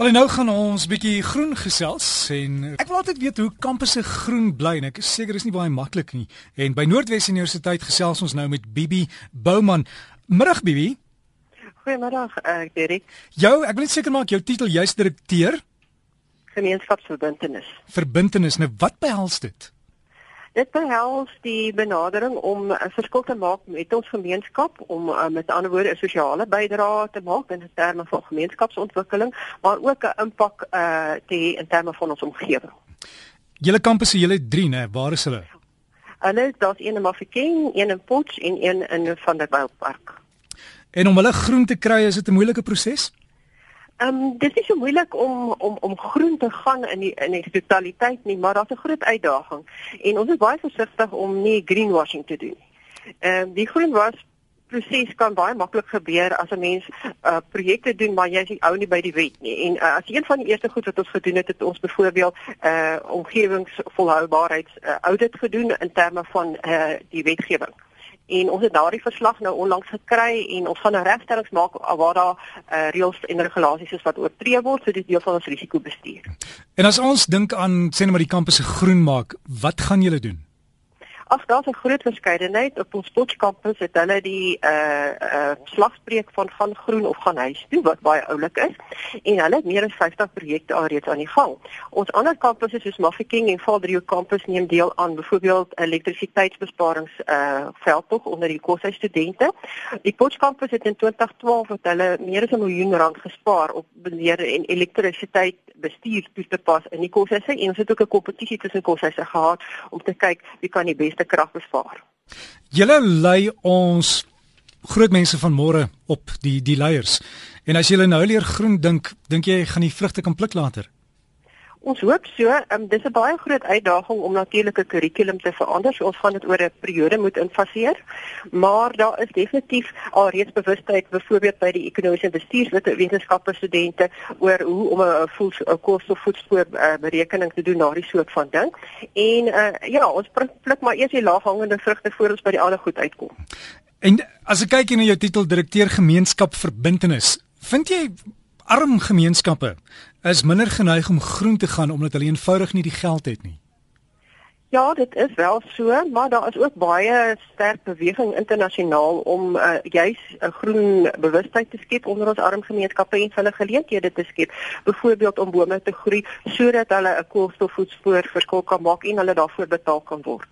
Alhoewel nou gaan ons bietjie groen gesels en ek wil altyd weet hoe kampusse groen bly en ek is seker dis nie baie maklik nie. En by Noordwes Universiteit gesels ons nou met Bibi Bouman. Middag Bibi. Goeiemiddag, uh, Derek. Jou, ek wil net seker maak jou titel jy's direkteur gemeenskapsverbintenis. Verbintenis. Nou wat behels dit? Dit behels die benadering om 'n verskil te maak met ons gemeenskap om uh, met ander woorde 'n sosiale bydrae te maak in terme van gemeenskapsontwikkeling, maar ook 'n impak uh, te hê in terme van ons omgewing. Julle kampusse, julle 3, né? Waar is hulle? Hulle daar's een in Mafeking, een in Potch en een in Van der Walt Park. En om hulle groen te kry, is dit 'n moeilike proses? Ehm um, dit is so moeilik om om om groen te gaan in die in die totaliteit nie, maar daar's 'n groot uitdaging. En ons is baie versigtig om nie greenwashing te doen. Ehm um, die groenwas proses kan baie maklik gebeur as 'n mens uh, projekte doen maar jy is ou nie by die wet nie. En uh, as een van die eerste goed wat ons gedoen het, het ons byvoorbeeld 'n uh, omgewingsvolhoubaarheids uh, audit gedoen in terme van uh, die wetgewing en ons het daardie verslag nou onlangs gekry en ons gaan nou regstellings maak waar daar uh, reëls en regulasies is wat oortree word so dit deel van ons risikobestuur. En as ons dink aan sê net maar die kampusse groen maak, wat gaan julle doen? Ag daar's 'n groot verskeidenheid op ons Potchefstroom het hulle die uh uh slagspreuk van gaan groen of gaan huis toe wat baie oulik is en hulle het meer as 50 projekte alreeds aan die gang. Ons ander kampusse soos Mafeking en Valdrio kampus neem deel aan byvoorbeeld elektrisiteitsbesparings uh veldtog onder die koshuis studente. Die Potchefstroom het in 2012 het hulle meer as 'n miljoen rand gespaar op beheer en elektrisiteit bestuur toe te pas in die koshuise en ons het ook 'n kompetisie tussen koshuise gehad om te kyk wie kan die beste krag bespaar. Julle lei ons groot mense van môre op die die leiers. En as julle nou leer groen dink, dink jy gaan die vrugte kan pluk later? Ons hoop so. Um, dis 'n baie groot uitdaging om natuurlike kurrikulum te verander. So ons gaan dit oor 'n periode moet infaseer. Maar daar is definitief alreeds bewustheid byvoorbeeld by die ekonomiese bestuurswetenskappe studente oor hoe om 'n koolstofvoetspoor uh, berekening te doen na die soort van ding. En uh, ja, ons pluk maar eers die laaghangende vrugte voor ons by die ander goed uitkom. En as ek kyk na jou titel direkteur gemeenskap verbintenis, vind jy arm gemeenskappe is minder geneig om groen te gaan omdat hulle eenvoudig nie die geld het nie. Ja, dit is wel so, maar daar is ook baie sterk beweging internasionaal om uh, juis 'n groen bewustheid te skep onder ons arm gemeenskappe en hulle geleenthede te skep. Byvoorbeeld om bome te groei sodat hulle 'n koolstofvoetspoor verskil kan maak en hulle daarvoor betaal kan word.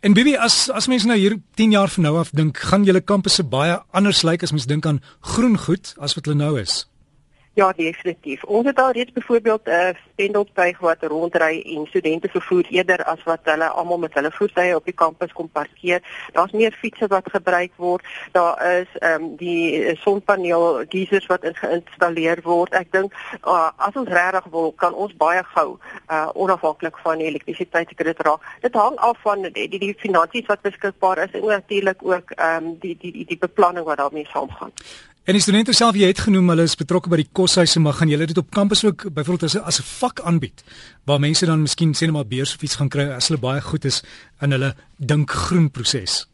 En Bibi, as as mense nou hier 10 jaar van nou af dink, gaan julle kampusse baie anders lyk as mens dink aan groen goed as wat hulle nou is. Ja, definitief. Ons het al reeds byvoorbeeld 'n uh, pendeltuig wat rondry en studente vervoer eerder as wat hulle almal met hulle voertuie op die kampus kom parkeer. Daar's meer fietsse wat gebruik word. Daar is ehm um, die sonpaneel geisers wat geïnstalleer word. Ek dink uh, as ons regtig wil, kan ons baie gou uh, onafhanklik van elektrisiteit dit raak. Dit hang af van die die, die finansies wat beskikbaar is en natuurlik ook ehm um, die, die die die beplanning wat daarmee saamgaan. En die studente self jy het genoem hulle is betrokke by die koshuise maar gaan julle dit op kampus ook byvoorbeeld as 'n as 'n vak aanbied waar mense dan miskien sê net maar beurs of iets gaan kry as hulle baie goed is in hulle dink groen proses.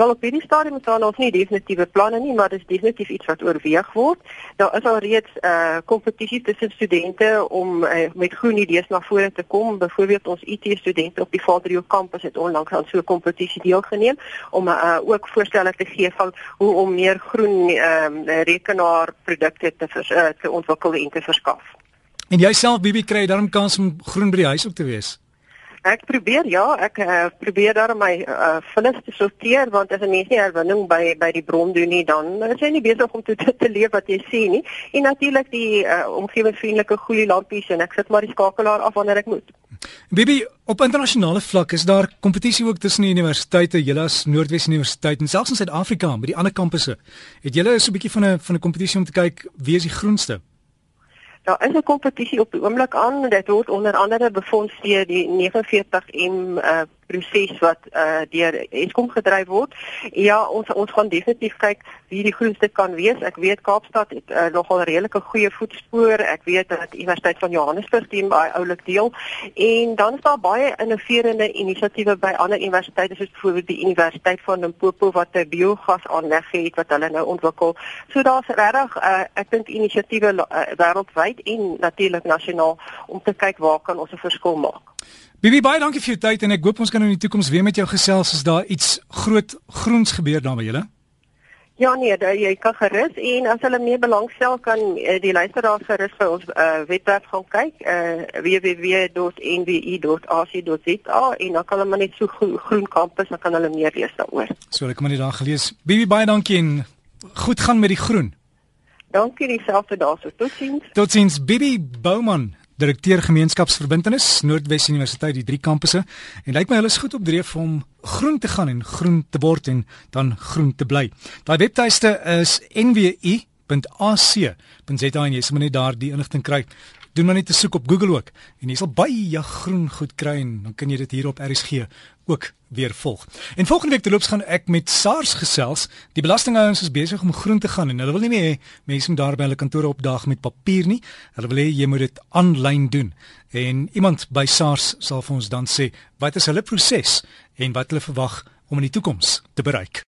Wel op hierdie stadium is daar nog nie definitiewe planne nie, maar dit is definitief iets wat oorweeg word. Daar is al reeds 'n uh, kompetisie tussen studente om uh, met groen idees na vore te kom. Byvoorbeeld ons IT studente op die Valdrio kampus het onlangs aan so 'n kompetisie deelgeneem om uh, ook voorstelle te gee van hoe om meer groen uh, rekenaarprodukte te vers, uh, te ontwikkel en te verskaf. En jouself Bibi kry dan kans om groen by die huis ook te wees. Ek probeer ja, ek uh, probeer daar my uh, vullis te sorteer want as 'n mens nie herwinning by by die bron doen nie, dan is jy nie besig om te te leef wat jy sien nie. En natuurlik die uh, omgewingsvriendelike goeie lampies en ek sit maar die skakelaar af wanneer ek moet. Bibi, op internasionale vlak is daar kompetisie ook tussen die universiteite, julle as Noordwes Universiteit en selfs in Suid-Afrika met die ander kampusse. Het julle so 'n bietjie van 'n van 'n kompetisie om te kyk wie is die groenste? Daar is 'n kompetisie op die oomblik aan. Dit word onder andere befonds deur die 49M uh, proses wat uh deur Eskom gedryf word. Ja, ons ons gaan definitief kyk wie die groenste kan wees. Ek weet Kaapstad het uh, nogal redelike goeie voetspoor. Ek weet dat Universiteit van Johannesburg teen baie oulik deel en dan is daar baie innoverende inisiatiewe by ander universiteite soos byvoorbeeld die Universiteit van Limpopo wat 'n biogas aanleg het wat hulle nou ontwikkel. So daar's regtig uh, ek dink inisiatiewe uh, wêreldwyd en natuurlik nasionaal om te kyk waar kan ons 'n verskil maak. Bibi baie dankie vir jou tyd en ek hoop ons kan in die toekoms weer met jou gesels as daar iets groot groens gebeur daar by julle. Ja nee, da, jy kan gerus en as hulle meer belangstel kan uh, die luisteraars gerus vir ons uh, webwerf gaan kyk, uh, www.nwi.ac.za en dan kan hulle maar net so groen, groen kampus, dan kan hulle meer lees daaroor. So ek het maar net daar gelees. Bibi baie dankie en goed gaan met die groen. Dankie dieselfde daarso. Totsiens. Totsiens Bibi Bouman direkteur gemeenskapsverbintenis Noordwes Universiteit die drie kampusse en lyk my hulle is goed op dreef om groen te gaan en groen te word en dan groen te bly. Daai webtuiste is nwi.ac.za en jy sal net daar die inligting kry doen maar net 'n soek op Google ook en jy sal baie groen goed kry en dan kan jy dit hier op RSG ook weer volg. En volgende week terloops gaan ek met SARS gesels. Die belastingouers is besig om groen te gaan en hulle wil nie meer mense moet daar by hulle kantore opdaag met papier nie. Hulle wil hê jy moet dit aanlyn doen. En iemand by SARS sal vir ons dan sê wat is hulle proses en wat hulle verwag om in die toekoms te bereik.